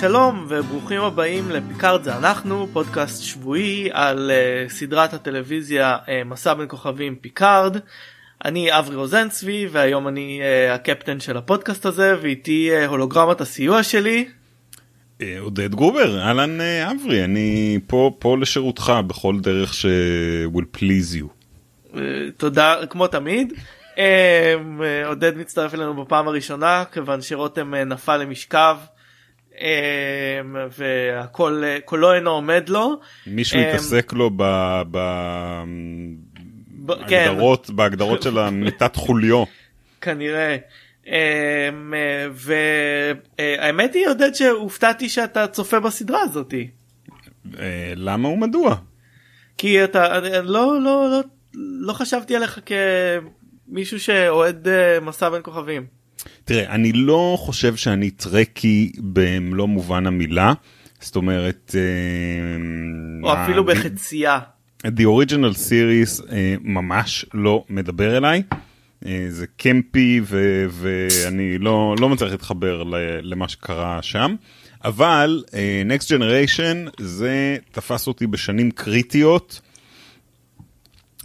שלום וברוכים הבאים לפיקארד זה אנחנו פודקאסט שבועי על uh, סדרת הטלוויזיה uh, מסע בין כוכבים פיקארד. אני אברי רוזנצבי והיום אני uh, הקפטן של הפודקאסט הזה ואיתי uh, הולוגרמת הסיוע שלי. עודד גרובר אהלן אברי אני פה פה לשירותך בכל דרך ש will please you. Uh, תודה כמו תמיד. uh, עודד מצטרף אלינו בפעם הראשונה כיוון שרותם uh, נפל למשכב. אמ, והכל קולו אינו עומד לו. מישהו התעסק לו בהגדרות כן. בהגדרות של המיטת חוליו. כנראה. אמ, והאמת היא עודד שהופתעתי שאתה צופה בסדרה הזאתי. אה, למה ומדוע? כי אתה לא לא לא לא חשבתי עליך כמישהו שאוהד אה, מסע בין כוכבים. תראה, אני לא חושב שאני טרקי במלוא מובן המילה, זאת אומרת... אה, או אפילו בחצייה. The Original Series uh, ממש לא מדבר אליי. Uh, זה קמפי ו- ואני לא, לא מצליח להתחבר למה שקרה שם. אבל uh, Next Generation זה תפס אותי בשנים קריטיות.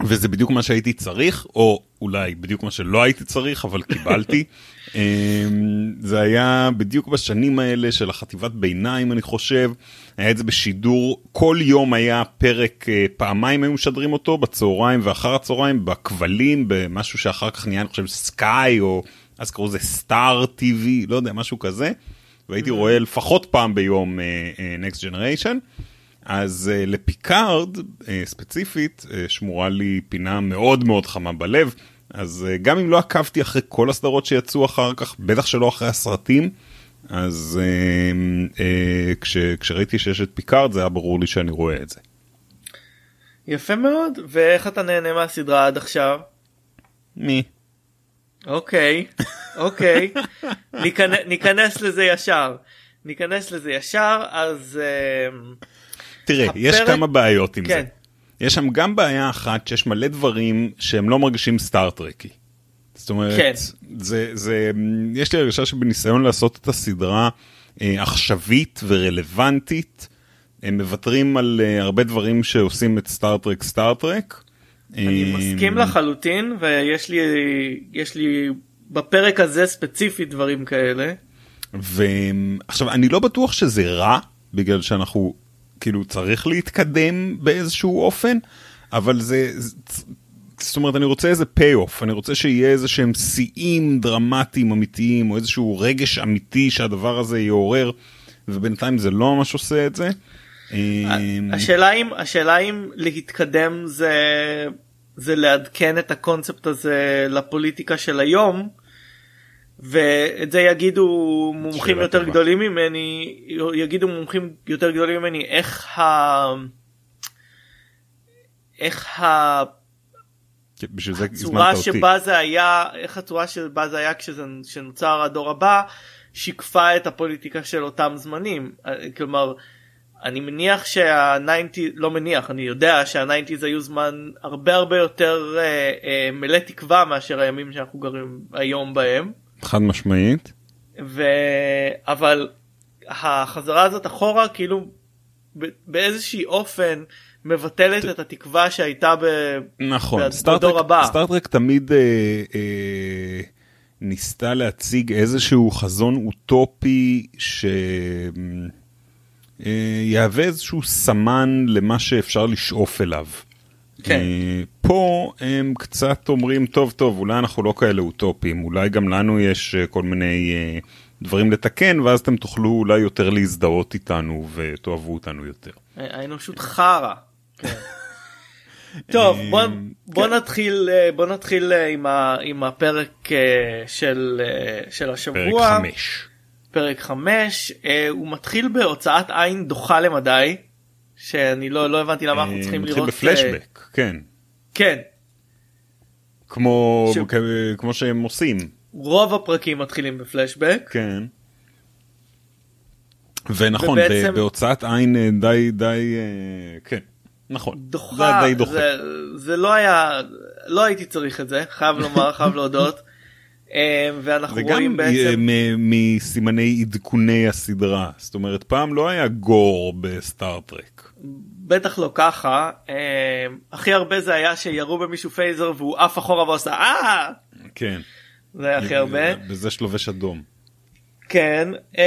וזה בדיוק מה שהייתי צריך, או אולי בדיוק מה שלא הייתי צריך, אבל קיבלתי. אמ, זה היה בדיוק בשנים האלה של החטיבת ביניים, אני חושב. היה את זה בשידור, כל יום היה פרק, אה, פעמיים היו משדרים אותו, בצהריים ואחר הצהריים, בכבלים, במשהו שאחר כך נהיה, אני חושב, סקאי, או אז קראו לזה סטאר טיווי, לא יודע, משהו כזה. והייתי. רואה לפחות פעם ביום uh, uh, Next Generation. אז uh, לפיקארד uh, ספציפית uh, שמורה לי פינה מאוד מאוד חמה בלב. אז uh, גם אם לא עקבתי אחרי כל הסדרות שיצאו אחר כך, בטח שלא אחרי הסרטים, אז uh, uh, כש, כשראיתי שיש את פיקארד זה היה ברור לי שאני רואה את זה. יפה מאוד, ואיך אתה נהנה מהסדרה עד עכשיו? מי? אוקיי, אוקיי, ניכנס לזה ישר. ניכנס לזה ישר, אז... Uh... תראה, הפרק... יש כמה בעיות עם כן. זה. יש שם גם בעיה אחת שיש מלא דברים שהם לא מרגישים סטאר-טרקי. זאת אומרת, כן. זה, זה, יש לי הרגשה שבניסיון לעשות את הסדרה אה, עכשווית ורלוונטית, הם מוותרים על אה, הרבה דברים שעושים את Star Trek Star Trek. אני אה, מסכים לחלוטין ויש לי, יש לי בפרק הזה ספציפית דברים כאלה. ועכשיו אני לא בטוח שזה רע בגלל שאנחנו כאילו צריך להתקדם באיזשהו אופן, אבל זה, זאת אומרת אני רוצה איזה פי אוף, אני רוצה שיהיה איזה שהם שיאים דרמטיים אמיתיים או איזשהו רגש אמיתי שהדבר הזה יעורר, ובינתיים זה לא ממש עושה את זה. אמ, השאלה אם השאלה אם להתקדם זה זה לעדכן את הקונספט הזה לפוליטיקה של היום. ואת זה יגידו מומחים יותר טובה. גדולים ממני יגידו מומחים יותר גדולים ממני איך ה... איך ה... כן, הצורה שבה זה היה איך הצורה שבה זה היה כשנוצר הדור הבא שיקפה את הפוליטיקה של אותם זמנים כלומר אני מניח שה-90 לא מניח אני יודע שה-90's היו זמן הרבה הרבה יותר אה, אה, מלא תקווה מאשר הימים שאנחנו גרים היום בהם. חד משמעית. ו... אבל החזרה הזאת אחורה כאילו באיזשהי אופן מבטלת ת... את התקווה שהייתה ב... נכון, בדור הבא. סטארטרק תמיד אה, אה, ניסתה להציג איזשהו חזון אוטופי שיהווה אה, איזשהו סמן למה שאפשר לשאוף אליו. כן. אה, פה הם קצת אומרים טוב טוב אולי אנחנו לא כאלה אוטופים אולי גם לנו יש אה, כל מיני אה, דברים לתקן ואז אתם תוכלו אולי יותר להזדהות איתנו ותאהבו אותנו יותר. האנושות חרא. כן. טוב בוא, בוא כן. נתחיל בוא נתחיל עם, ה, עם הפרק של, של השבוע. פרק 5. פרק 5 הוא מתחיל בהוצאת עין דוחה למדי. שאני לא לא הבנתי למה אנחנו צריכים לראות. בפלשבק, כן. כן. כמו ש... כמו שהם עושים. רוב הפרקים מתחילים בפלשבק. כן. ונכון ובעצם... בהוצאת עין אה, די די אה, כן נכון דוחה זה, די דוחה. זה, זה לא היה לא הייתי צריך את זה חייב לומר חייב להודות אה, ואנחנו וגם רואים בעצם מ- מסימני עדכוני הסדרה זאת אומרת פעם לא היה gore ב Star Trek. בטח לא ככה אה, הכי הרבה זה היה שירו במישהו phaser והוא עף אחורה ועושה אה כן. זה היה הכי הרבה. וזה שלובש אדום. כן אמ,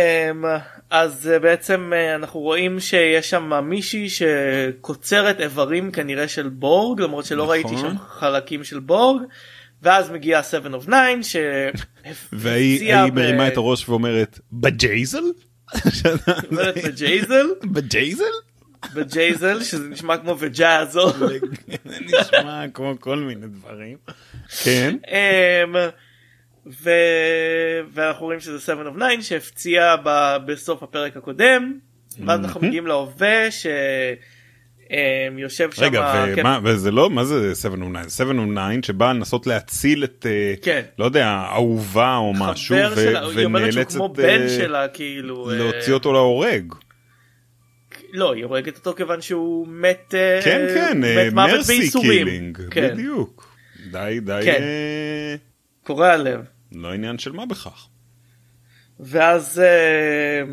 אז אה, בעצם אה, אנחנו רואים שיש שם מישהי שקוצרת איברים כנראה של בורג למרות שלא נכון. ראיתי שם חלקים של בורג ואז מגיע 7 of 9 והיא שהפציע היא מרימה את הראש ואומרת בג'ייזל? בג'ייזל בג'ייזל? בג'ייזל שזה נשמע כמו vajazzle נשמע כמו כל מיני דברים. כן. אמ, ו... ואנחנו רואים שזה 7 of 9 שהפציע ב... בסוף הפרק הקודם ואז אנחנו מגיעים להווה שיושב שם רגע כן, ומה וזה לא מה זה 7 of 9 7 of 9 שבאה לנסות להציל את אה, כן. לא יודע אהובה או משהו ו- שלה, היא אומרת שהוא ונאלצת כמו אה, בן שלה כאילו אה, להוציא אותו להורג. לא היא הורגת אותו כיוון שהוא מת אה, כן כן מת מוות בייסורים כן, בדיוק. די די כן. אה, קורע לב לא עניין של מה בכך. ואז אה, אה,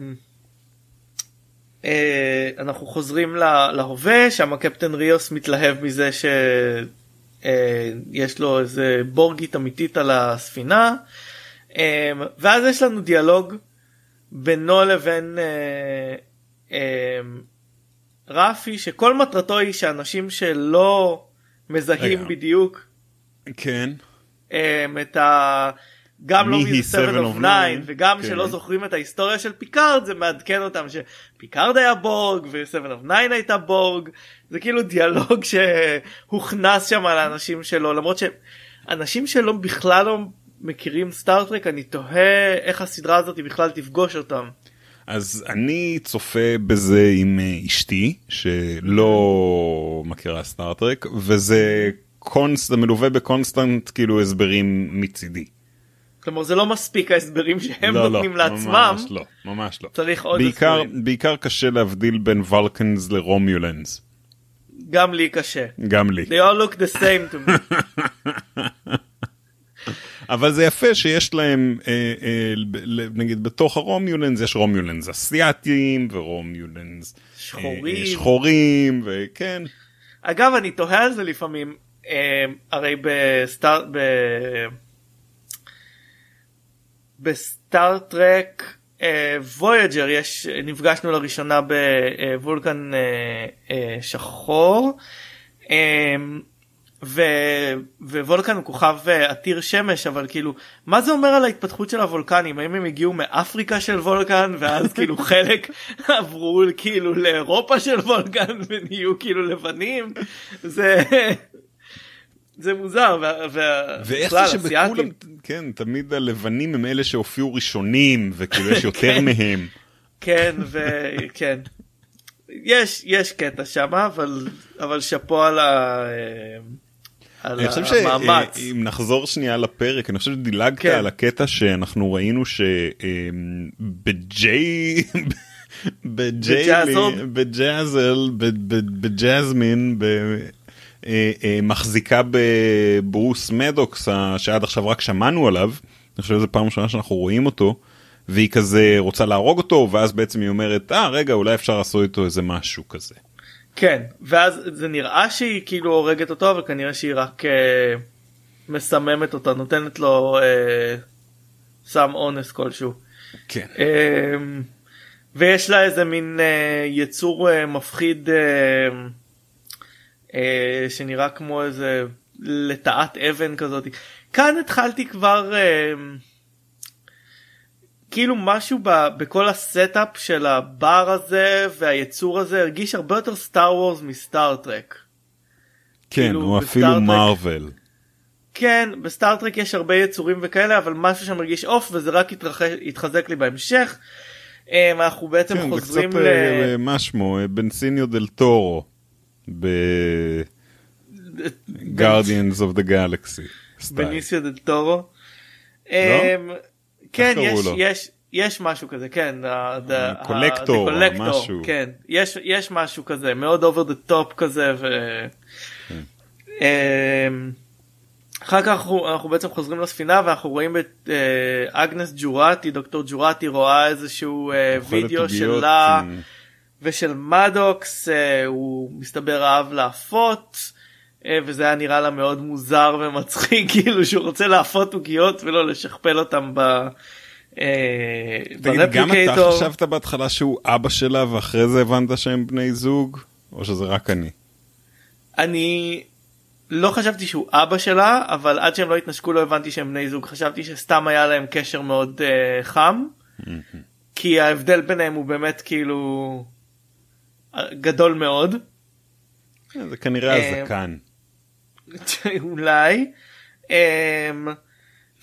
אנחנו חוזרים לה- להווה שם קפטן ריוס מתלהב מזה שיש לו איזה בורגית אמיתית על הספינה אה, ואז יש לנו דיאלוג בינו לבין אה, אה, רפי שכל מטרתו היא שאנשים שלא מזהים רגע. בדיוק כן. את ה... גם לא מי מי היא זה 7 Seven of of 9 Nine? וגם כן. שלא זוכרים את ההיסטוריה של פיקארד זה מעדכן אותם שפיקארד היה בורג ו7 of 9 הייתה בורג זה כאילו דיאלוג שהוכנס שם על האנשים שלו למרות שאנשים שלא בכלל לא מכירים Star Trek אני תוהה איך הסדרה הזאת בכלל תפגוש אותם. אז אני צופה בזה עם אה, אשתי שלא מכירה Star Trek וזה const מלווה ב constant כאילו הסברים מצידי. כלומר זה לא מספיק ההסברים שהם לא, נותנים לא, לעצמם ממש לא, ממש לא. צריך עוד בעיקר, הסברים. בעיקר קשה להבדיל בין ולקנס לרומיולנס. גם לי קשה. גם לי. They all look the same to me. אבל זה יפה שיש להם, אה, אה, נגיד בתוך הרומיולנס יש רומיולנס אסיאתיים ורומיולנס אה, שחורים. אה, שחורים וכן. אגב אני תוהה על זה לפעמים אה, הרי בסטאר ב... בסטאר טרק אה, וויג'ר יש נפגשנו לראשונה בוולקן אה, אה, שחור ו... ווולקן הוא כוכב עתיר שמש אבל כאילו מה זה אומר על ההתפתחות של הוולקנים? האם הם הגיעו מאפריקה של וולקן ואז כאילו חלק עברו כאילו לאירופה של וולקן ונהיו כאילו לבנים? זה זה מוזר ואיך זה שבכולם. כן, תמיד הלבנים הם אלה שהופיעו ראשונים וכאילו יש יותר כן. מהם. כן וכן יש יש קטע שם אבל אבל שאפו על ה... אה, על אני חושב המאמץ. שאם נחזור שנייה לפרק אני חושב שדילגת כן. על הקטע שאנחנו ראינו שבג'יי בג'אזל. בג'אזל ב- ב- בג'זמין ב- אה, אה, מחזיקה בברוס מדוקס שעד עכשיו רק שמענו עליו אני חושב שזו פעם ראשונה שאנחנו רואים אותו והיא כזה רוצה להרוג אותו ואז בעצם היא אומרת אה רגע אולי אפשר לעשות איתו איזה משהו כזה. כן ואז זה נראה שהיא כאילו הורגת אותו אבל כנראה שהיא רק אה, מסממת אותו נותנת לו אה, סם אונס כלשהו. כן. אה, ויש לה איזה מין אה, יצור אה, מפחיד אה, אה, שנראה כמו איזה לטאת אבן כזאת. כאן התחלתי כבר אה, כאילו משהו ב, בכל ה setup של הבר הזה והיצור הזה הרגיש הרבה יותר Star Wars מ Star Trek. כן כאילו, הוא ב Star אפילו Trek- מארוול. כן ב Star Trek יש הרבה יצורים וכאלה אבל משהו שם מרגיש off וזה רק התרח... התחזק לי בהמשך. אה, אנחנו בעצם כן, חוזרים קצת ל... אה, אה, מה שמו אה, בנסיניו דל טורו ב-Guardians of the Galaxy. בניסיו דל טורו. כן יש? יש יש משהו כזה כן קולקטור, collector, משהו. כן יש יש משהו כזה מאוד over the top כזה ו... כן. אמ, אחר כך אנחנו, אנחנו בעצם חוזרים לספינה ואנחנו רואים את אה, אגנס ג'ורטי דוקטור ג'ורטי רואה איזשהו אה, וידאו שלה אה, ושל מדוקס אה, הוא מסתבר אהב לאפות אה, וזה היה נראה לה מאוד מוזר ומצחיק כאילו שהוא רוצה לאפות עוגיות ולא לשכפל אותם ב... אה, תגיד, גם אתה. חשבת בהתחלה שהוא אבא שלה ואחרי זה הבנת שהם בני זוג? או שזה רק אני? אני לא חשבתי שהוא אבא שלה אבל עד שהם לא התנשקו לא הבנתי שהם בני זוג חשבתי שסתם היה להם קשר מאוד uh, חם כי ההבדל ביניהם הוא באמת כאילו גדול מאוד. זה כנראה אה, הזקן. אולי. um,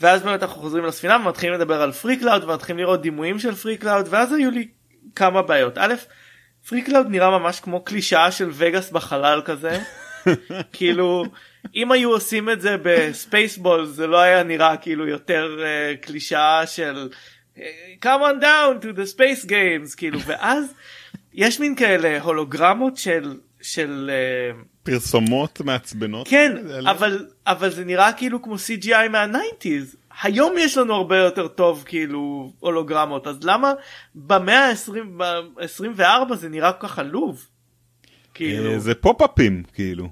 ואז באמת אנחנו חוזרים לספינה ומתחילים לדבר על Freecloud ומתחילים לראות דימויים של Freecloud ואז היו לי כמה בעיות. א' Freecloud נראה ממש כמו קלישאה של וגאס בחלל כזה. כאילו אם היו עושים את זה ב Spaceballs זה לא היה נראה כאילו יותר uh, קלישאה של אה, come on down to the space games כאילו. ואז יש מין כאלה הולוגרמות של של uh, פרסומות מעצבנות. כן לא? אבל אבל זה נראה כאילו כמו CGI מה nineties היום יש לנו הרבה יותר טוב כאילו הולוגרמות אז למה במאה ה-24 זה נראה כל כך עלוב. כאילו. אה, זה פופ-אפים כאילו.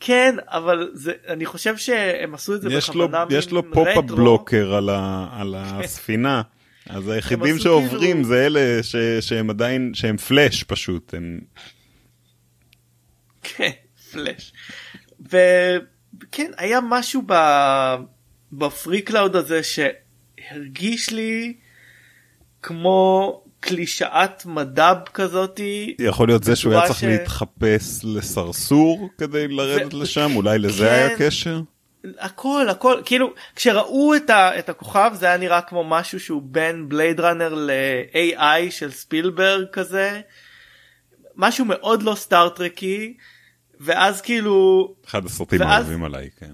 כן אבל זה אני חושב שהם עשו את זה יש לו, בכוונה יש לו pop-up. blocker על, ה, על הספינה. אז היחידים שעוברים זה אלה ש, שהם עדיין שהם פלאש פשוט הם כן, פלאש. וכן היה משהו ב... ב Freecloud הזה שהרגיש לי כמו קלישאת מד"ב כזאתי. יכול להיות זה שהוא היה צריך ש- להתחפש לסרסור כדי לרדת ו- לשם אולי לזה כן. היה קשר. הכל הכל כאילו כשראו את, ה, את הכוכב זה היה נראה כמו משהו שהוא בין בלייד ראנר ל-AI של ספילברג כזה משהו מאוד לא סטארטרקי ואז כאילו אחד הסרטים ואז- האהובים עליי כן.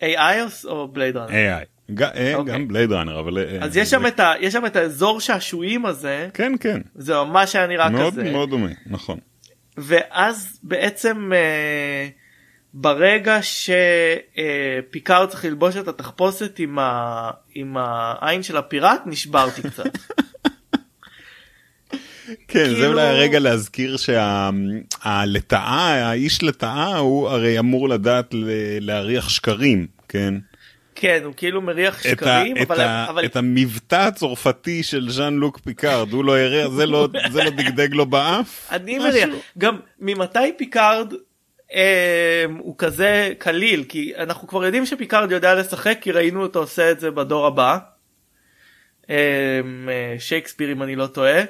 AI או- בלייד ראנר AI. ג- אה, אוקיי. גם בלייד ראנר אבל אה, אז יש זה- שם ה- יש שם את האזור שעשועים הזה כן כן זה ממש היה נראה מאוד כזה מאוד דומה נכון. ואז בעצם אה, ברגע שפיקארד צריך ללבוש את התחפושת עם, ה, עם העין של הפיראט נשברתי קצת. כן זה כאילו- אולי הרגע להזכיר שהלטאה האיש לטאה הוא הרי אמור לדעת ל- להריח שקרים כן. כן הוא כאילו מריח שקרים את, אבל, ה, אבל את המבטא הצרפתי של ז'אן לוק פיקארד הוא לא הראה זה לא זה לא דגדג לו באף. אני. מריח גם ממתי פיקארד הוא כזה קליל כי אנחנו כבר יודעים שפיקארד יודע לשחק כי ראינו אותו עושה את זה בדור הבא. אה, אה, שייקספיר אם אני לא טועה.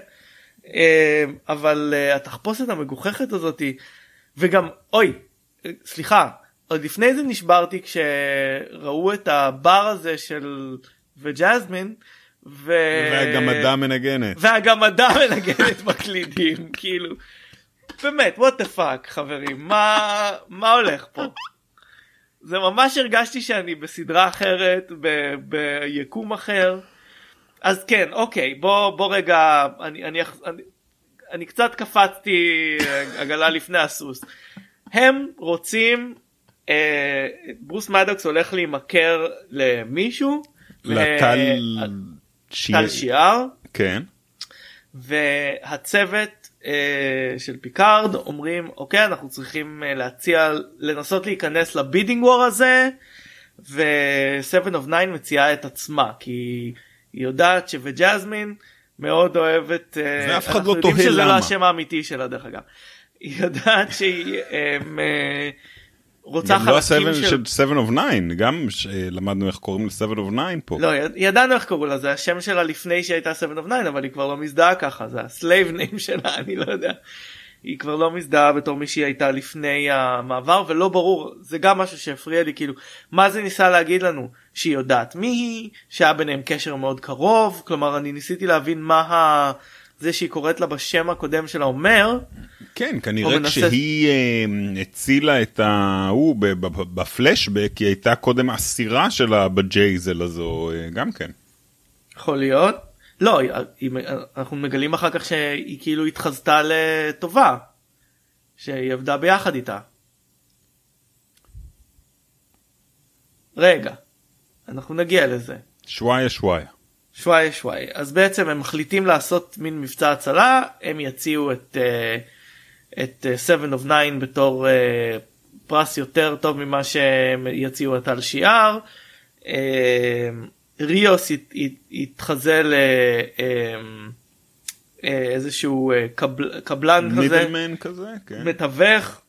אה, אבל אה, התחפושת המגוחכת הזאתי וגם אוי סליחה עוד לפני זה נשברתי כשראו את הבר הזה של וג'זמין. ו... והגמדה מנגנת. והגמדה מנגנת בקלידים כאילו באמת what the fuck חברים? מה מה הולך פה. זה ממש הרגשתי שאני בסדרה אחרת ב, ביקום אחר. אז כן אוקיי בוא בוא רגע אני אני, אני, אני קצת קפצתי אה, עגלה לפני הסוס. הם רוצים אה, ברוס מדוקס הולך להימכר למישהו לטל טל שיאר. כן. והצוות אה, של פיקארד אומרים אוקיי אנחנו צריכים אה, להציע לנסות להיכנס ל bidding war הזה ו-7 of 9 מציעה את עצמה כי היא יודעת שווג'זמין מאוד אוהבת אה, ואף אחד אנחנו לא יודעים תוהה שזה למה. לא השם האמיתי שלה דרך אגב. היא יודעת שהיא אה, אה, רוצה גם לא חלקים ה-7 של... של 7 of 9 גם למדנו איך קוראים ל-7 of 9 פה. לא, יד- ידענו איך קראו לה, זה השם שלה לפני שהייתה 7 of 9, אבל היא כבר לא מזדהה ככה, זה ה slave name שלה, אני לא יודע. היא כבר לא מזדהה בתור מי שהיא הייתה לפני המעבר, ולא ברור, זה גם משהו שהפריע לי, כאילו, מה זה ניסה להגיד לנו? שהיא יודעת מי היא, שהיה ביניהם קשר מאוד קרוב, כלומר, אני ניסיתי להבין מה ה... זה שהיא קוראת לה בשם הקודם שלה אומר, כן כנראה מנסה- כשהיא אה, הצילה את ההוא בפלשבק היא הייתה קודם אסירה שלה בג'ייזל הזו אה, גם כן. יכול להיות. לא, היא- היא- אנחנו מגלים אחר כך שהיא כאילו התחזתה לטובה. שהיא עבדה ביחד איתה. רגע, אנחנו נגיע לזה. שוואיה שוואיה. שוואיה שוואיה. אז בעצם הם מחליטים לעשות מין מבצע הצלה, הם יציעו את, uh, את uh, Seven of Nine בתור uh, פרס יותר טוב ממה שהם יציעו את על שיער. ריוס ית, ית, יתחזה לאיזשהו קבל, קבלן כזה, כזה, כן. מתווך,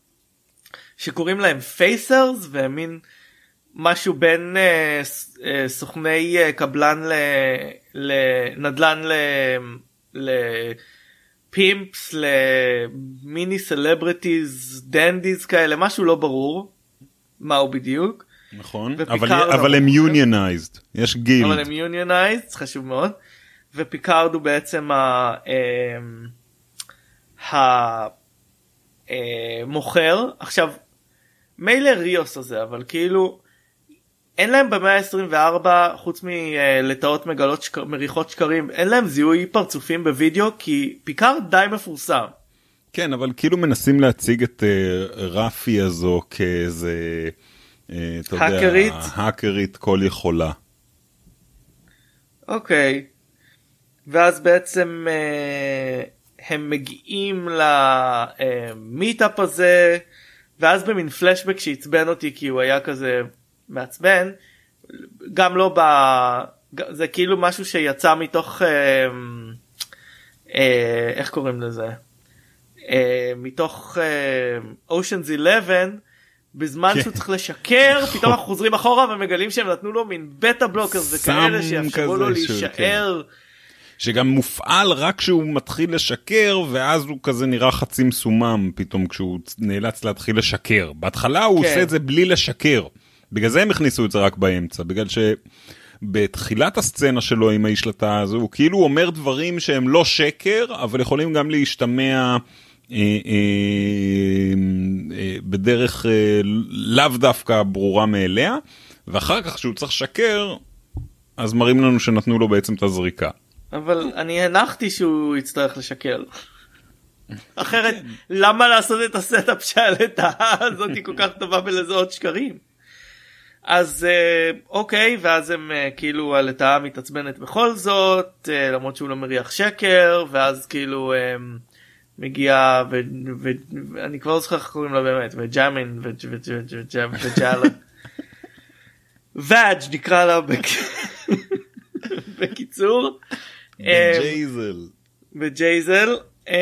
שקוראים להם פייסרס והם מין משהו בין ס- uh, סוכני uh, קבלן ל- לנדל"ן ל- ל pimps למיני celebrities dandies כאלה משהו לא ברור מהו בדיוק נכון, אבל, אבל הם המוכר. unionized, יש guild. אבל הם unionized חשוב מאוד ופיקארד הוא בעצם ה... אמ, אה, עכשיו מילא ריוס הזה אבל כאילו אין להם במאה ה-24 חוץ מלטאות מגלות שקר, מריחות שקרים אין להם זיהוי פרצופים בווידאו כי פיקארד די מפורסם. כן, אבל כאילו מנסים להציג את אה, רפי הזו כאיזה, אה, אתה יודע, האקרית? כל יכולה. אוקיי. ואז בעצם אה, הם מגיעים למיטאפ הזה ואז במין פלשבק שעצבן אותי כי הוא היה כזה מעצבן גם לא ב... זה כאילו משהו שיצא מתוך אה, אה, איך קוראים לזה אה, מתוך אושנס 11 בזמן כן. שהוא צריך לשקר. פתאום אנחנו חוזרים אחורה ומגלים שהם נתנו לו מין בטה בלוקרס וכאלה סם שיאפשרו לו להישאר. שגם מופעל רק כשהוא מתחיל לשקר ואז הוא כזה נראה חצי מסומם פתאום כשהוא נאלץ להתחיל לשקר. בהתחלה הוא כן. עושה את זה בלי לשקר. בגלל זה הם הכניסו את זה רק באמצע, בגלל שבתחילת הסצנה שלו עם לתא הזו הוא כאילו אומר דברים שהם לא שקר אבל יכולים גם להשתמע אה, אה, אה, בדרך אה, לאו דווקא ברורה מאליה ואחר כך כשהוא צריך לשקר אז מראים לנו שנתנו לו בעצם את הזריקה. אבל אני הנחתי שהוא יצטרך לשקר. אחרת למה לעשות את ה setup שהלטאה הזאת היא כל כך טובה בלזהות שקרים. אז אה, אוקיי ואז הם אה, כאילו הלטאה מתעצבנת בכל זאת אה, למרות שהוא לא מריח שקר ואז כאילו מגיע ואני כבר לא זוכר איך קוראים לה באמת וג'אמין וג'- וג'- וג'- וג'- וג'אלה. ואג' נקרא לה בק- בקיצור. ג'ייזל. בג'ייזל אמ,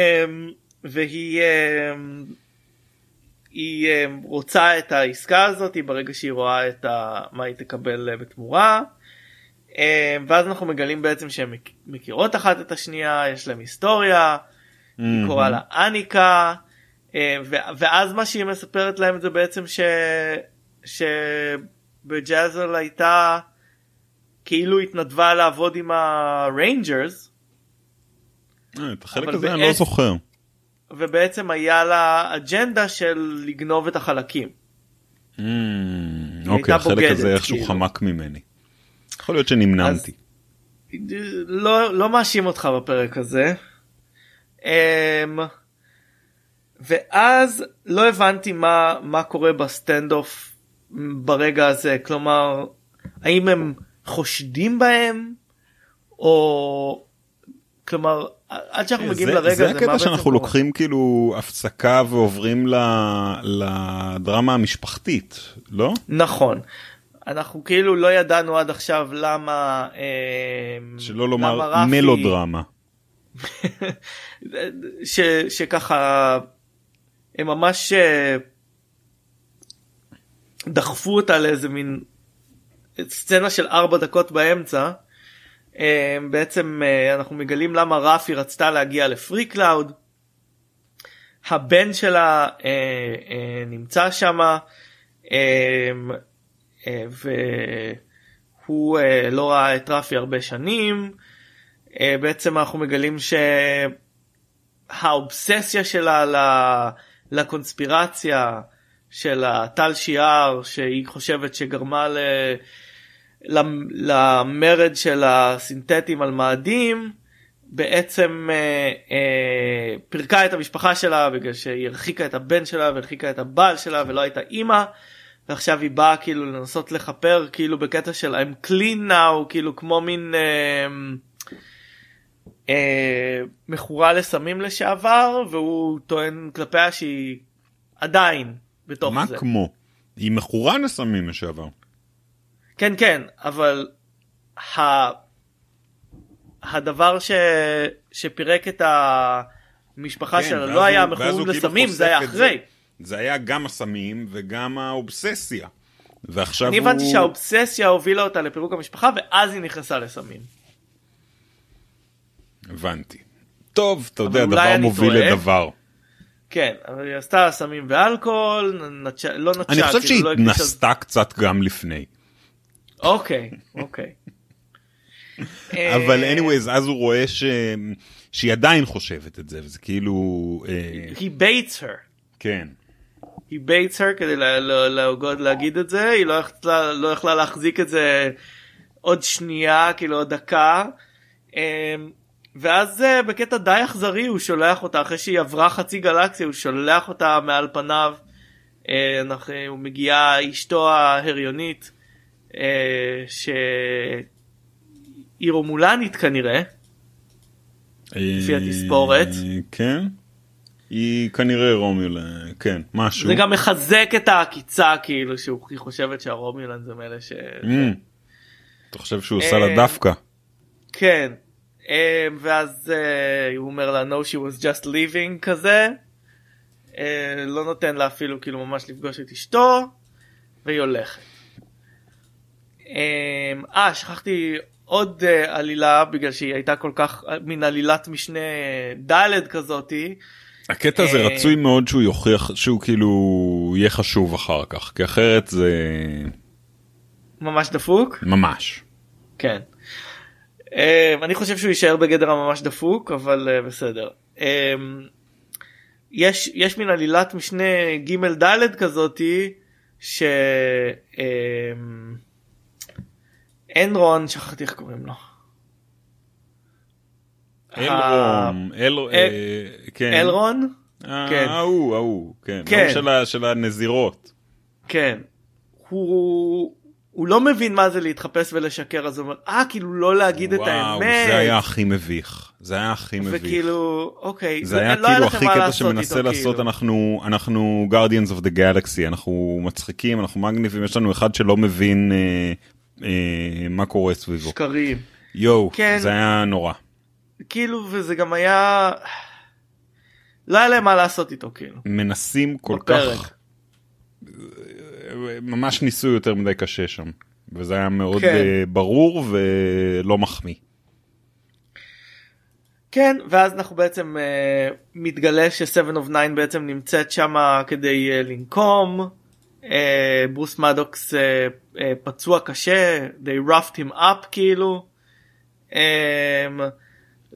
והיא היא אמ, רוצה את העסקה הזאת ברגע שהיא רואה את ה, מה היא תקבל אה, בתמורה. אמ, ואז אנחנו מגלים בעצם שהן מכ- מכירות אחת את השנייה יש להם היסטוריה היא קוראה לה אניקה ואז מה שהיא מספרת להם זה בעצם ש... שבג'אזל הייתה כאילו התנדבה לעבוד עם ה Rangers אה, את החלק הזה אני לא זוכר. ובעצם היה לה אג'נדה של לגנוב את החלקים. Mm, אוקיי, החלק בוגדת, הזה איכשהו כאילו. חמק ממני. יכול להיות שנמנמתי. לא, לא מאשים אותך בפרק הזה. אמ, ואז לא הבנתי מה, מה קורה ב standoff ברגע הזה, כלומר, האם הם חושדים בהם, או... כלומר, עד שאנחנו מגיעים לרגע זה הקטע שאנחנו? לוקחים כאילו הפסקה ועוברים לדרמה המשפחתית, לא? נכון. אנחנו כאילו לא ידענו עד עכשיו למה... אמ, שלא לומר מלודרמה. ש, שככה הם ממש אה, דחפו אותה לאיזה מין סצנה של ארבע דקות באמצע. אה, בעצם אה, אנחנו מגלים למה רפי רצתה להגיע לפריקלאוד. הבן שלה אה, אה, נמצא שם והוא אה, לא ראה את רפי הרבה שנים. בעצם אנחנו מגלים שהאובססיה שלה לקונספירציה של הטל שיער שהיא חושבת שגרמה ל... למ- למרד של הסינתטים על מאדים בעצם אה, אה, פירקה את המשפחה שלה בגלל שהיא הרחיקה את הבן שלה והרחיקה את הבעל שלה ולא הייתה אימא ועכשיו היא באה כאילו לנסות לכפר כאילו בקטע של I'm clean now כאילו כמו מין אה, אה, מכורה לסמים לשעבר והוא טוען כלפיה שהיא עדיין בתוך מה זה. כמו? היא מכורה לסמים לשעבר. כן כן אבל ה... הדבר ש... שפירק את המשפחה כן, שלה לא היה מכורים כאילו לסמים זה היה אחרי. זה היה גם הסמים וגם האובססיה. ועכשיו אני הוא... הבנתי שהאובססיה הובילה אותה לפירוק המשפחה ואז היא נכנסה לסמים. הבנתי. טוב, אתה יודע, דבר אני מוביל טועה. לדבר. כן, אבל היא עשתה סמים ואלכוהול, נטש... לא נטשה, אני חושב כאילו, שהיא לא התנסתה קצת גם לפני. אוקיי, אוקיי. אבל anyways, אז הוא רואה ש... שהיא עדיין חושבת את זה, וזה כאילו... אה, He baits her. כן. He baits her כדי לה- לה- להוגות להגיד את זה, היא לא יכלה, לא יכלה להחזיק את זה עוד שנייה, כאילו עוד דקה. אה, ואז אה, בקטע די אכזרי הוא שולח אותה, אחרי שהיא עברה חצי גלקסיה, הוא שולח אותה מעל פניו. אה, אנחנו- הוא מגיעה אשתו ההריונית, שהיא רומולנית כנראה. לפי אה, התספורת. כן. היא כנראה רומיול, כן, משהו. זה גם מחזק את העקיצה כאילו שהיא חושבת שהרומולן זה מאלה ש... Mm. אתה חושב שהוא עושה אה, לה דווקא? כן. אה, ואז אה, הוא אומר לה no she was just leaving כזה. אה, לא נותן לה אפילו כאילו ממש לפגוש את אשתו והיא הולכת. אה, אה שכחתי עוד אה, עלילה בגלל שהיא הייתה כל כך אה, מין עלילת משנה ד' כזאתי. הקטע הזה אה, רצוי מאוד שהוא יוכיח שהוא כאילו יהיה חשוב אחר כך, כי אחרת זה ממש דפוק. ממש. כן. Um, אני חושב שהוא יישאר בגדר הממש דפוק אבל uh, בסדר. Um, יש יש מין עלילת משנה ג' ד' כזאתי ש... Um, אנרון שכחתי איך קוראים לו. אלרום, אל... אה, כן. אלרון? אה, כן. ההוא, ההוא, כן. כן. ההוא של הנזירות. כן. הוא הוא לא מבין מה זה להתחפש ולשקר אז הוא אומר אה כאילו לא להגיד את וואו, האמת. זה היה הכי מביך. זה היה הכי מביך. וכאילו אוקיי זה היה לא כאילו לכם הכי קטע שמנסה לעשות כאילו. אנחנו אנחנו guardians of the galaxy אנחנו מצחיקים אנחנו מגניבים יש לנו אחד שלא מבין אה, אה, מה קורה סביבו שקרים. יואו כן. זה היה נורא. כאילו וזה גם היה לא היה להם מה לעשות איתו כאילו. מנסים כל בפרק. כך ממש ניסו יותר מדי קשה שם וזה היה מאוד כן. אה, ברור ולא מחמיא. כן ואז אנחנו בעצם uh, מתגלה ש-7 of 9 בעצם נמצאת שם כדי uh, לנקום. Uh, ברוס מדוקס uh, uh, פצוע קשה they roughed him up כאילו. Um,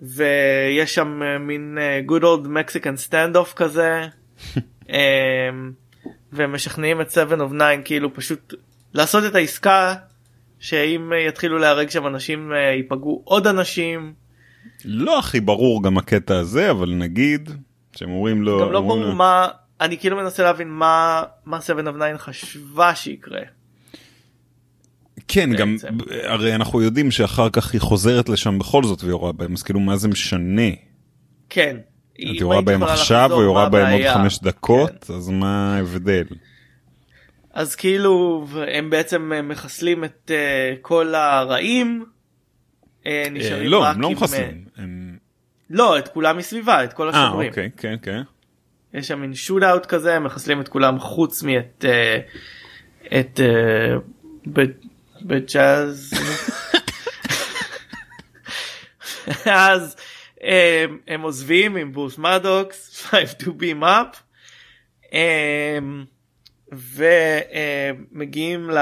ויש שם uh, מין uh, good old Mexican standoff כזה. um, ומשכנעים את 7 of 9 כאילו פשוט לעשות את העסקה שאם uh, יתחילו להרג שם אנשים uh, ייפגעו עוד אנשים. לא הכי ברור גם הקטע הזה אבל נגיד שהם אומרים לו גם לא ברור לו- מה אני כאילו מנסה להבין מה מה 7 of 9 חשבה שיקרה. כן גם בעצם. הרי אנחנו יודעים שאחר כך היא חוזרת לשם בכל זאת ויורה בהם אז כאילו מה זה משנה. כן. את יורה בהם עכשיו או יורה בהם עוד? חמש דקות כן. אז מה ההבדל. אז כאילו הם בעצם אה, מחסלים את אה, כל הרעים. אה, אה, נשארים לא רק הם לא מחסלים. אה, הם- לא את כולם מסביבה את כל אה השומרים. אוקיי כן כן. יש שם מין שוט אאוט כזה מחסלים את כולם חוץ מאת אה, את אה, בג'אז. אז הם, עוזבים עם ברוס מדוקס 5 to beam up ומגיעים ל...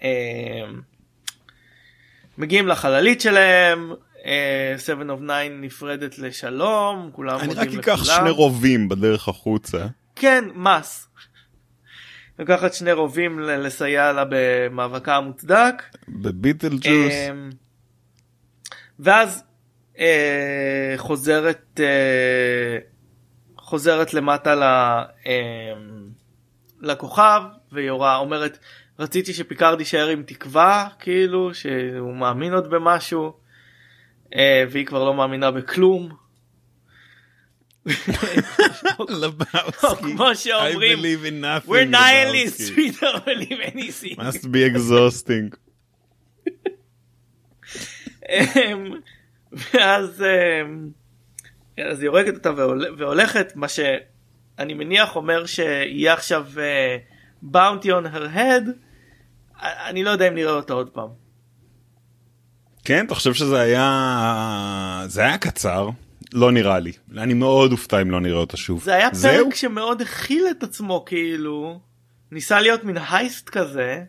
הם, מגיעים לחללית שלהם. אה, 7 of 9 נפרדת לשלום כולם אני רק אקח. שני רובים בדרך החוצה. כן, מס. לקחת שני רובים לסייע לה במאבקה המוצדק. בביטל ג'וס. אמ, ואז אה, חוזרת אה, חוזרת למטה ל, אמ, לכוכב ויורה אומרת רציתי שפיקארד יישאר עם תקווה כאילו שהוא מאמין עוד במשהו אה, והיא כבר לא מאמינה בכלום. כמו שאומרים we're nihilists we don't believe anything must be exhausting. אמ, ואז אמ, אז היא הורגת אותה והולכת מה שאני מניח אומר שיהיה עכשיו באונטי און הר הד אני לא יודע אם נראה אותה עוד פעם. כן אתה חושב שזה היה זה היה קצר לא נראה לי. אני מאוד אופתע אם לא נראה אותה שוב. זה היה פרק זהו? שמאוד הכיל את עצמו כאילו. ניסה להיות מין heist כזה.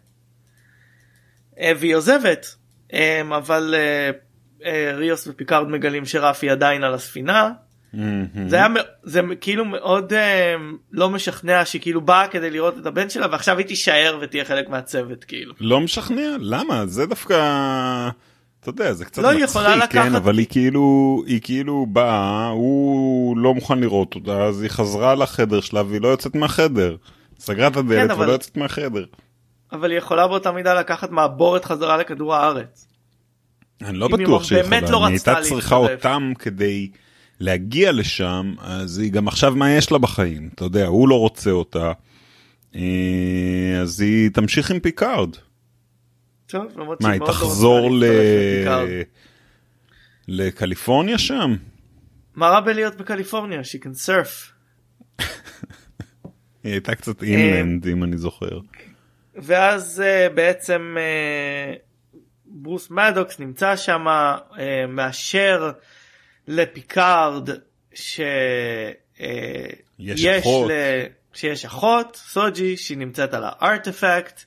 אה, והיא עוזבת. אמ, אבל אה, אה, ריוס ופיקארד מגלים שרפי עדיין על הספינה. זה היה זה כאילו מאוד לא משכנע שהיא כאילו באה כדי לראות את הבן שלה ועכשיו היא תישאר ותהיה חלק מהצוות כאילו. לא משכנע? למה? זה דווקא אתה יודע זה קצת לא מצחיק כן לקחת... אבל היא כאילו היא כאילו באה הוא לא מוכן לראות אותה אז היא חזרה לחדר שלה והיא לא יוצאת מהחדר. סגרה את הדלת כן, אבל... ולא יוצאת מהחדר. אבל היא יכולה באותה מידה לקחת מעבורת חזרה לכדור הארץ. אני לא בטוח שהיא יכולה, לא היא הייתה צריכה אותם כדי להגיע לשם, אז היא גם עכשיו מה יש לה בחיים, אתה יודע, הוא לא רוצה אותה, אה, אז היא תמשיך עם פיקארד. טוב, למרות מה, היא לא תחזור ל... לקליפורניה שם? מה רע בלהיות בקליפורניה? She can surf. היא הייתה קצת אינלנד אם אני זוכר. ואז uh, בעצם uh, ברוס מדוקס נמצא שם, uh, מאשר לפיקארד שיש אחות. ל... שיש אחות, סוג'י, שהיא נמצאת על הארטפקט.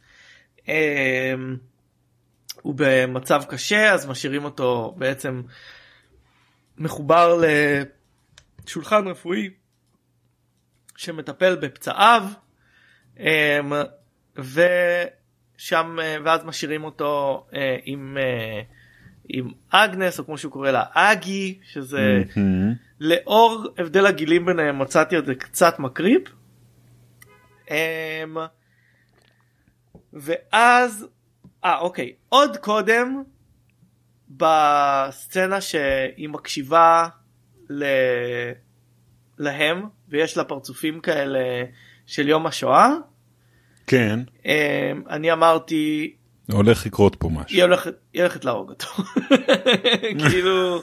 הוא במצב קשה אז משאירים אותו בעצם מחובר לשולחן רפואי שמטפל בפצעיו. ושם אה, ואז משאירים אותו אה, עם אה, עם אגנס או כמו שהוא קורא לה אגי שזה mm-hmm. לאור הבדל הגילים ביניהם מצאתי את זה קצת מקריפ. אמ, ואז אה אוקיי עוד קודם בסצנה שהיא מקשיבה ל... להם ויש לה פרצופים כאלה של יום השואה כן. אמ, אני אמרתי... הולך לקרות פה משהו. היא הולכת, היא הולכת להרוג אותו. כאילו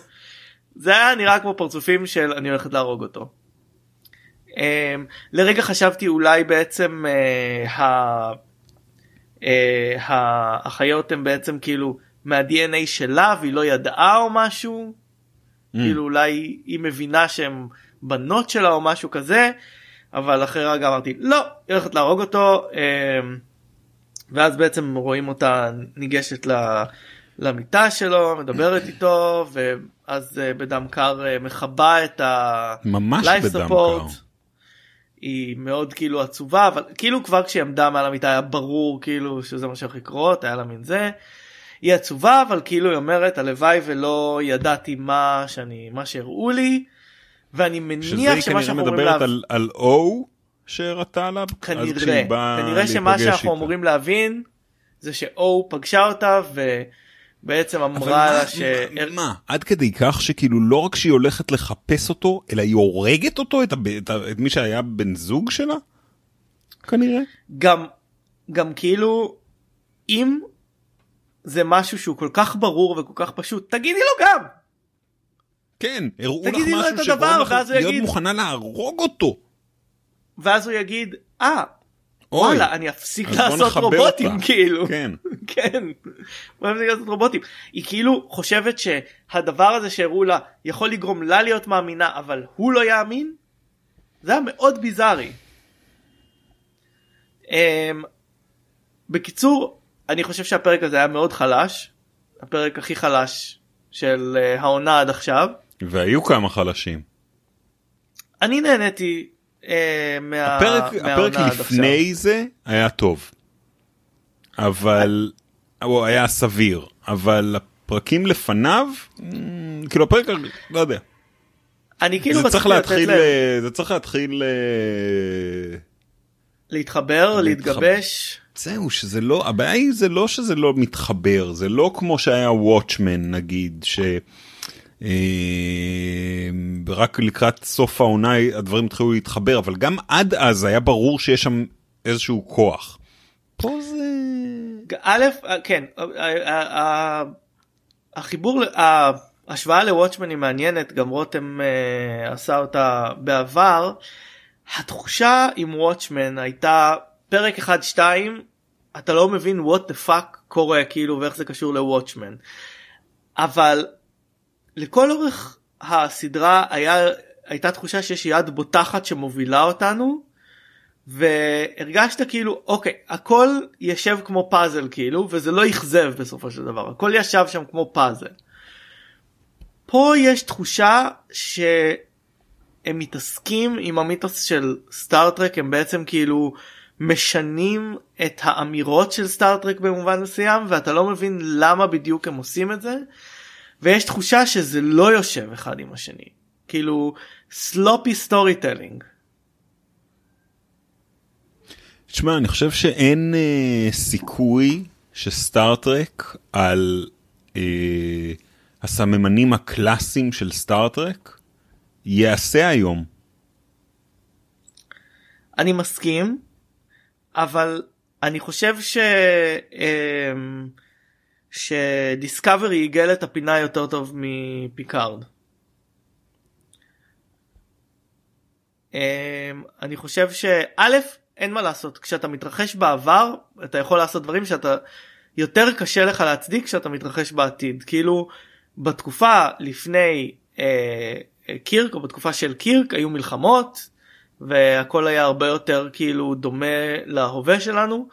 זה היה נראה כמו פרצופים של אני הולכת להרוג אותו. Um, לרגע חשבתי אולי בעצם uh, ה, uh, האחיות הם בעצם כאילו מה-DNA שלה והיא לא ידעה או משהו. Mm. כאילו אולי היא מבינה שהם בנות שלה או משהו כזה אבל אחרי רגע אמרתי לא היא הולכת להרוג אותו אמ, ואז בעצם רואים אותה ניגשת למיטה שלו מדברת איתו ואז אה, בדם קר אה, מכבה את ה... ממש בדם קר. היא מאוד כאילו עצובה אבל כאילו כבר כשהיא עמדה מעל המיטה היה ברור כאילו שזה מה שהולך לקרות היה לה מין זה. היא עצובה אבל כאילו היא אומרת הלוואי ולא ידעתי מה שאני מה שהראו לי ואני מניח שמה שאנחנו אומרים להבין... על, על O שהראתה עליו? כנראה, כנראה שמה שאנחנו איתה. אמורים להבין זה שאו פגשה אותה ובעצם אמרה לה ש... מה? עד כדי כך שכאילו לא רק שהיא הולכת לחפש אותו, אלא היא הורגת אותו, את, הב... את, ה... את מי שהיה בן זוג שלה? כנראה. גם, גם כאילו, אם זה משהו שהוא כל כך ברור וכל כך פשוט, תגידי לו גם. כן, הראו לך משהו שגורם לך להיות יגיד... מוכנה להרוג אותו. ואז הוא יגיד, אה, וואלה, אני אפסיק לעשות רובוטים, אותה. כאילו. כן. כן, הוא אפסיק לעשות רובוטים. היא כאילו חושבת שהדבר הזה שהראו לה יכול לגרום לה להיות מאמינה, אבל הוא לא יאמין? זה היה מאוד ביזארי. Um, בקיצור, אני חושב שהפרק הזה היה מאוד חלש. הפרק הכי חלש של uh, העונה עד עכשיו. והיו כמה חלשים. אני נהניתי. הפרק, הפרק לפני. זה היה טוב. אבל הוא היה סביר אבל הפרקים לפניו כאילו הפרק לא יודע. אני כאילו זה צריך להתחיל להם... זה צריך להתחיל להתחבר, להתגבש. זהו שזה לא הבעיה היא זה לא שזה לא מתחבר זה לא כמו שהיה וואטשמן נגיד ש... אה, רק לקראת סוף העונה הדברים התחילו להתחבר אבל גם עד אז היה ברור שיש שם איזשהו כוח. פה זה... א', כן, החיבור, ההשוואה לוואטשמן היא מעניינת, גם רותם אה, עשה אותה בעבר. התחושה עם וואטשמן הייתה פרק 1-2 אתה לא מבין what the fuck קורה כאילו ואיך זה קשור לוואטשמן. אבל לכל אורך הסדרה היה הייתה תחושה שיש יד בוטחת שמובילה אותנו והרגשת כאילו אוקיי הכל יושב כמו פאזל כאילו וזה לא אכזב בסופו של דבר הכל ישב שם כמו פאזל. פה יש תחושה שהם מתעסקים עם המיתוס של סטארטרק הם בעצם כאילו משנים את האמירות של סטארטרק במובן מסוים ואתה לא מבין למה בדיוק הם עושים את זה ויש תחושה שזה לא יושב אחד עם השני כאילו sloppy storytelling. תשמע אני חושב שאין אה, סיכוי שסטארטרק על אה, הסממנים הקלאסיים של סטארטרק יעשה היום. אני מסכים אבל אני חושב ש... אמ, שדיסקאברי עיגל את הפינה יותר טוב מפיקארד. אמ, אני חושב שא' אין מה לעשות כשאתה מתרחש בעבר אתה יכול לעשות דברים שאתה יותר קשה לך להצדיק כשאתה מתרחש בעתיד כאילו בתקופה לפני אה, קירק או בתקופה של קירק היו מלחמות והכל היה הרבה יותר כאילו דומה להווה שלנו.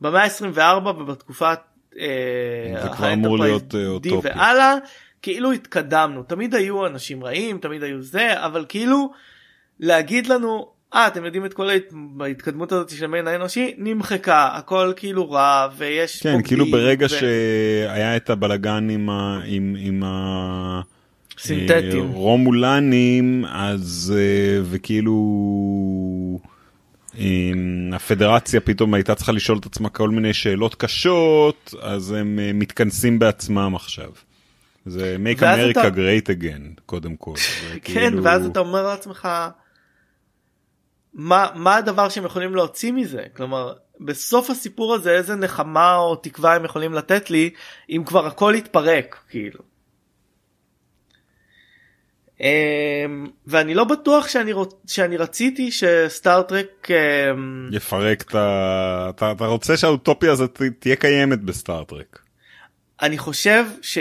במאה ה-24 ובתקופת האנטרפרייז די והלאה כאילו התקדמנו תמיד היו אנשים רעים תמיד היו זה אבל כאילו להגיד לנו אה אתם יודעים את כל ההתקדמות הזאת של המין האנושי נמחקה הכל כאילו רע ויש כן כאילו ברגע ו... שהיה את הבלגן עם ה... עם, עם ה... סינתטיים. אה, רומולנים אז אה, וכאילו הפדרציה פתאום הייתה צריכה לשאול את עצמה כל מיני שאלות קשות אז הם אה, מתכנסים בעצמם עכשיו. זה make America אתה... great again קודם כל. כן כאילו... ואז אתה אומר לעצמך מה מה הדבר שהם יכולים להוציא מזה כלומר בסוף הסיפור הזה איזה נחמה או תקווה הם יכולים לתת לי אם כבר הכל התפרק כאילו. אמ, ואני לא בטוח שאני, רוצ... שאני רציתי שסטארטרק אמ, יפרק את ה... אתה, אתה רוצה שהאוטופיה הזאת תהיה קיימת בסטארטרק. אני חושב ש...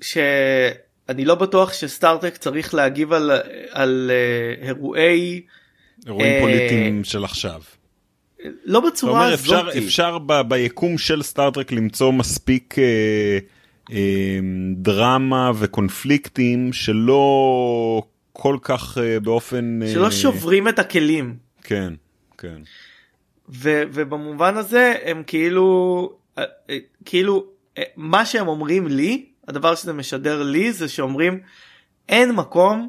שאני לא בטוח שסטארטרק צריך להגיב על, על uh, אירועי אירועים uh, פוליטיים של עכשיו. לא בצורה הזאת. אפשר, אפשר ב, ביקום של סטארטרק למצוא מספיק. אמ, דרמה וקונפליקטים שלא כל כך אה, באופן שלא אה, שוברים את הכלים כן כן ו, ובמובן הזה הם כאילו אה, כאילו מה שהם אומרים לי הדבר שזה משדר לי זה שאומרים אין מקום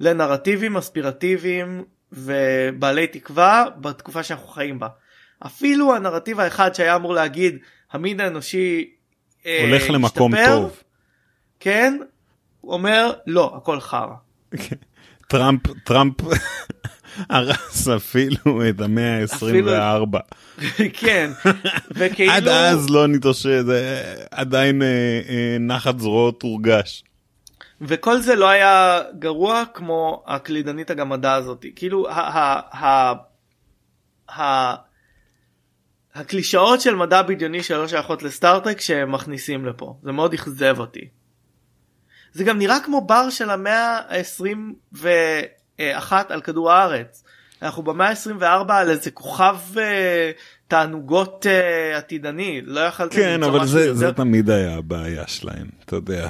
לנרטיבים אספירטיביים ובעלי תקווה בתקופה שאנחנו חיים בה. אפילו הנרטיב האחד שהיה אמור להגיד המין האנושי הולך למקום טוב. כן, הוא אומר לא הכל חרא. טראמפ טראמפ הרס אפילו את המאה ה-24. כן, וכאילו... עד אז לא נתאושש, עדיין אה, אה, נחת זרועות הורגש. וכל זה לא היה גרוע כמו הקלידנית הגמדה הזאת. כאילו הקלישאות של מדע בדיוני שלא שייכות לסטארטרק שהם מכניסים לפה זה מאוד אכזב אותי. זה גם נראה כמו בר של המאה ה-21 על כדור הארץ. אנחנו במאה ה-24 על איזה כוכב אה, תענוגות אה, עתידני לא יכלתם כן אבל זה, יותר... זה תמיד היה הבעיה שלהם אתה יודע.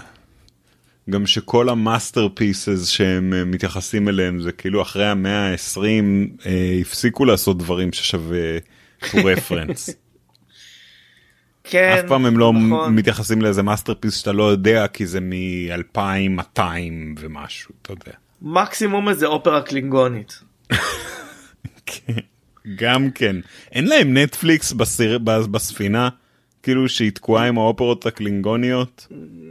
גם שכל ה masterpieces שהם אה, מתייחסים אליהם זה כאילו אחרי המאה ה-20 אה, הפסיקו לעשות דברים ששווה. reference. כן, אף פעם הם לא נכון. מתייחסים לאיזה masterpiece שאתה לא יודע כי זה מ-2200 ומשהו, אתה יודע. מקסימום איזה אופרה קלינגונית. כן, גם כן. אין להם נטפליקס בסיר... בספינה? כאילו שהיא תקועה עם האופרות הקלינגוניות?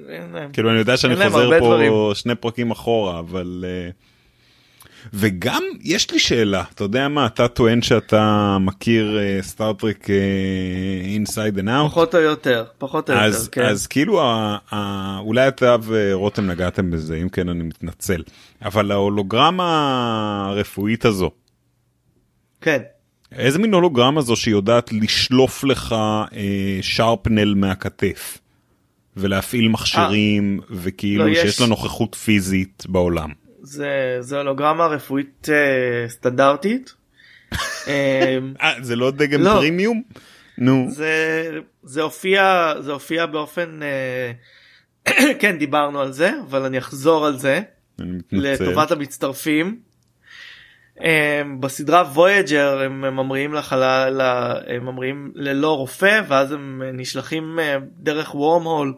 אין להם. כאילו אני יודע שאני חוזר פה דברים. שני פרקים אחורה אבל אה, וגם יש לי שאלה אתה יודע מה אתה טוען שאתה מכיר סטארטרק inside and out פחות או יותר, פחות או יותר, אז כן. אז כאילו ה, ה, אולי אתה ורותם נגעתם בזה אם כן אני מתנצל אבל ההולוגרמה הרפואית הזו כן. איזה מין הולוגרמה זו שיודעת לשלוף לך אה, shrapnel מהכתף ולהפעיל מכשירים וכאילו לא, יש- שיש לה נוכחות פיזית בעולם. זה, זה הולוגרמה רפואית אה, סטנדרטית. אה, אה, זה לא דגם לא. פרימיום? נו, זה, זה הופיע, זה הופיע באופן, אה, כן דיברנו על זה, אבל אני אחזור על זה. לטובת המצטרפים. אה, בסדרה וויג'ר הם ממריאים לחלל, הם ממריאים ללא רופא ואז הם נשלחים אה, דרך וורם הול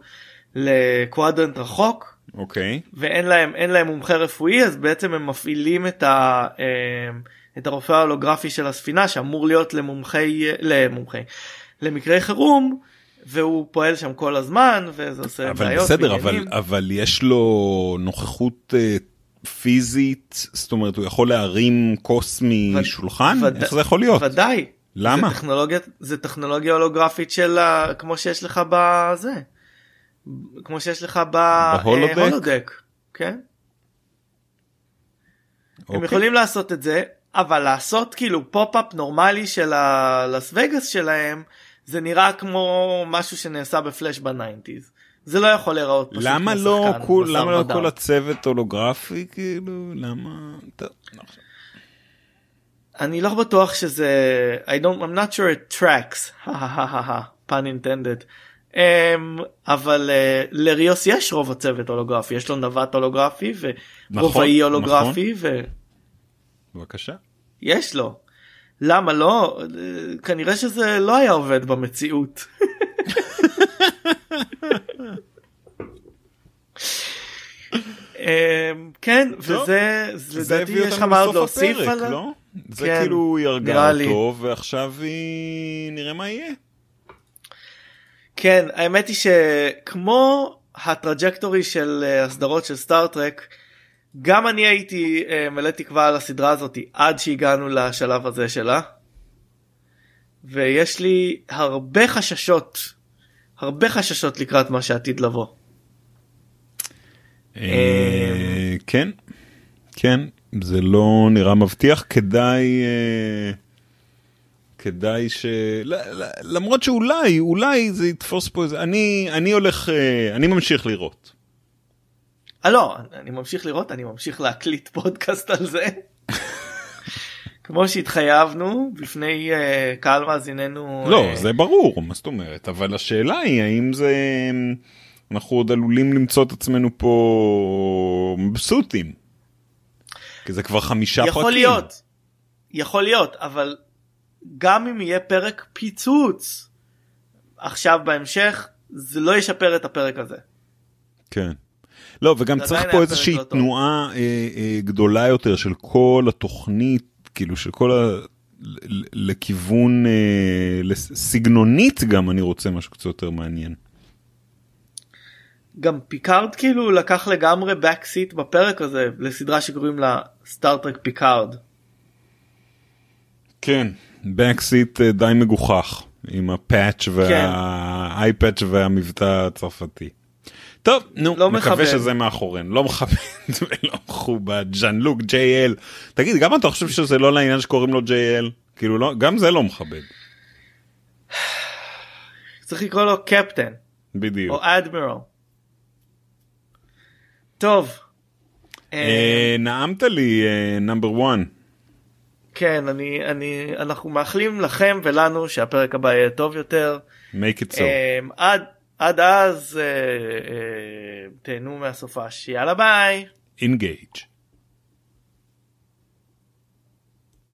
לקוואדרנט רחוק. אוקיי. ואין להם אין להם מומחה רפואי אז בעצם הם מפעילים את, ה, אה, את הרופא ההולוגרפי של הספינה שאמור להיות למומחי למומחי למקרי חירום והוא פועל שם כל הזמן וזה עושה אבל בעיות. בסדר אבל. אבל יש לו נוכחות אה, פיזית זאת אומרת הוא יכול להרים כוס משולחן וד- איך זה יכול להיות ודאי. למה זה טכנולוגיה זה טכנולוגיה הולוגרפית של ה- כמו שיש לך בזה. כמו שיש לך ב holodeck? ב holodeck. כן. הם אוקיי. יכולים לעשות את זה אבל לעשות כאילו pop-up נורמלי של ה לאס וגאס שלהם זה נראה כמו משהו שנעשה בפלאש ב nineties. זה לא יכול להיראות פשוט למה לא בשר למה לא. כל הצוות הולוגרפי כאילו למה חשוב. אני לא בטוח שזה I don't I'm not sure it tracks pun intended אבל uh, לריוס יש רוב הצוות הולוגרפי יש לו נווט הולוגרפי ורובעי נכון, הולוגרפי בבקשה. ויש לו. למה לא? אה, כנראה שזה לא היה עובד במציאות. um, כן וזה זה לדעתי יש לך מה עוד להוסיף עליו? לא? זה כן, כאילו היא הרגה. אותו ועכשיו היא נראה מה יהיה. כן האמת היא שכמו הטראג'קטורי של אה, הסדרות של סטארטרק גם אני הייתי אה, מלא תקווה על הסדרה הזאת עד שהגענו לשלב הזה שלה. ויש לי הרבה חששות הרבה חששות לקראת מה שעתיד לבוא. אה, כן, כן, זה לא נראה מבטיח, כדאי, כדאי ש... למרות שאולי, אולי זה יתפוס פה איזה... אני, אני הולך, אה, אני ממשיך לראות. אה לא אני ממשיך לראות אני ממשיך להקליט פודקאסט על זה. כמו שהתחייבנו בפני אה, קהל מאזיננו. לא, אה, זה ברור, מה זאת אומרת, אבל השאלה היא האם זה... אנחנו עוד עלולים למצוא את עצמנו פה מבסוטים. כי זה כבר חמישה פרקים. יכול להיות יכול להיות אבל גם אם יהיה פרק פיצוץ עכשיו בהמשך זה לא ישפר את הפרק הזה. כן. לא, וגם צריך פה איזושהי לא. תנועה אה, אה, גדולה יותר של כל התוכנית, כאילו של כל ה... לכיוון אה, סגנונית גם אני רוצה משהו קצת יותר מעניין. גם פיקארד כאילו לקח לגמרי backseat בפרק הזה לסדרה שקוראים לה סטארטרק פיקארד. כן. backseat אה, די מגוחך עם ה patch וה eyepatch והמבטא הצרפתי. טוב, נו, לא מכבד. שזה מאחורינו, לא מכבד ולא מכובד, ז'אן לוק, JL. תגיד, גם אתה חושב שזה לא לעניין שקוראים לו JL? כאילו, לא, גם זה לא מכבד. צריך לקרוא לו קפטן בדיוק. או אדמירל. טוב. אה, אה, נעמת לי נאמבר 1. כן אני אני אנחנו מאחלים לכם ולנו שהפרק הבא יהיה טוב יותר. make it so. אמ, עד עד אז אה, אה, תהנו מהסופש יאללה ביי. engage.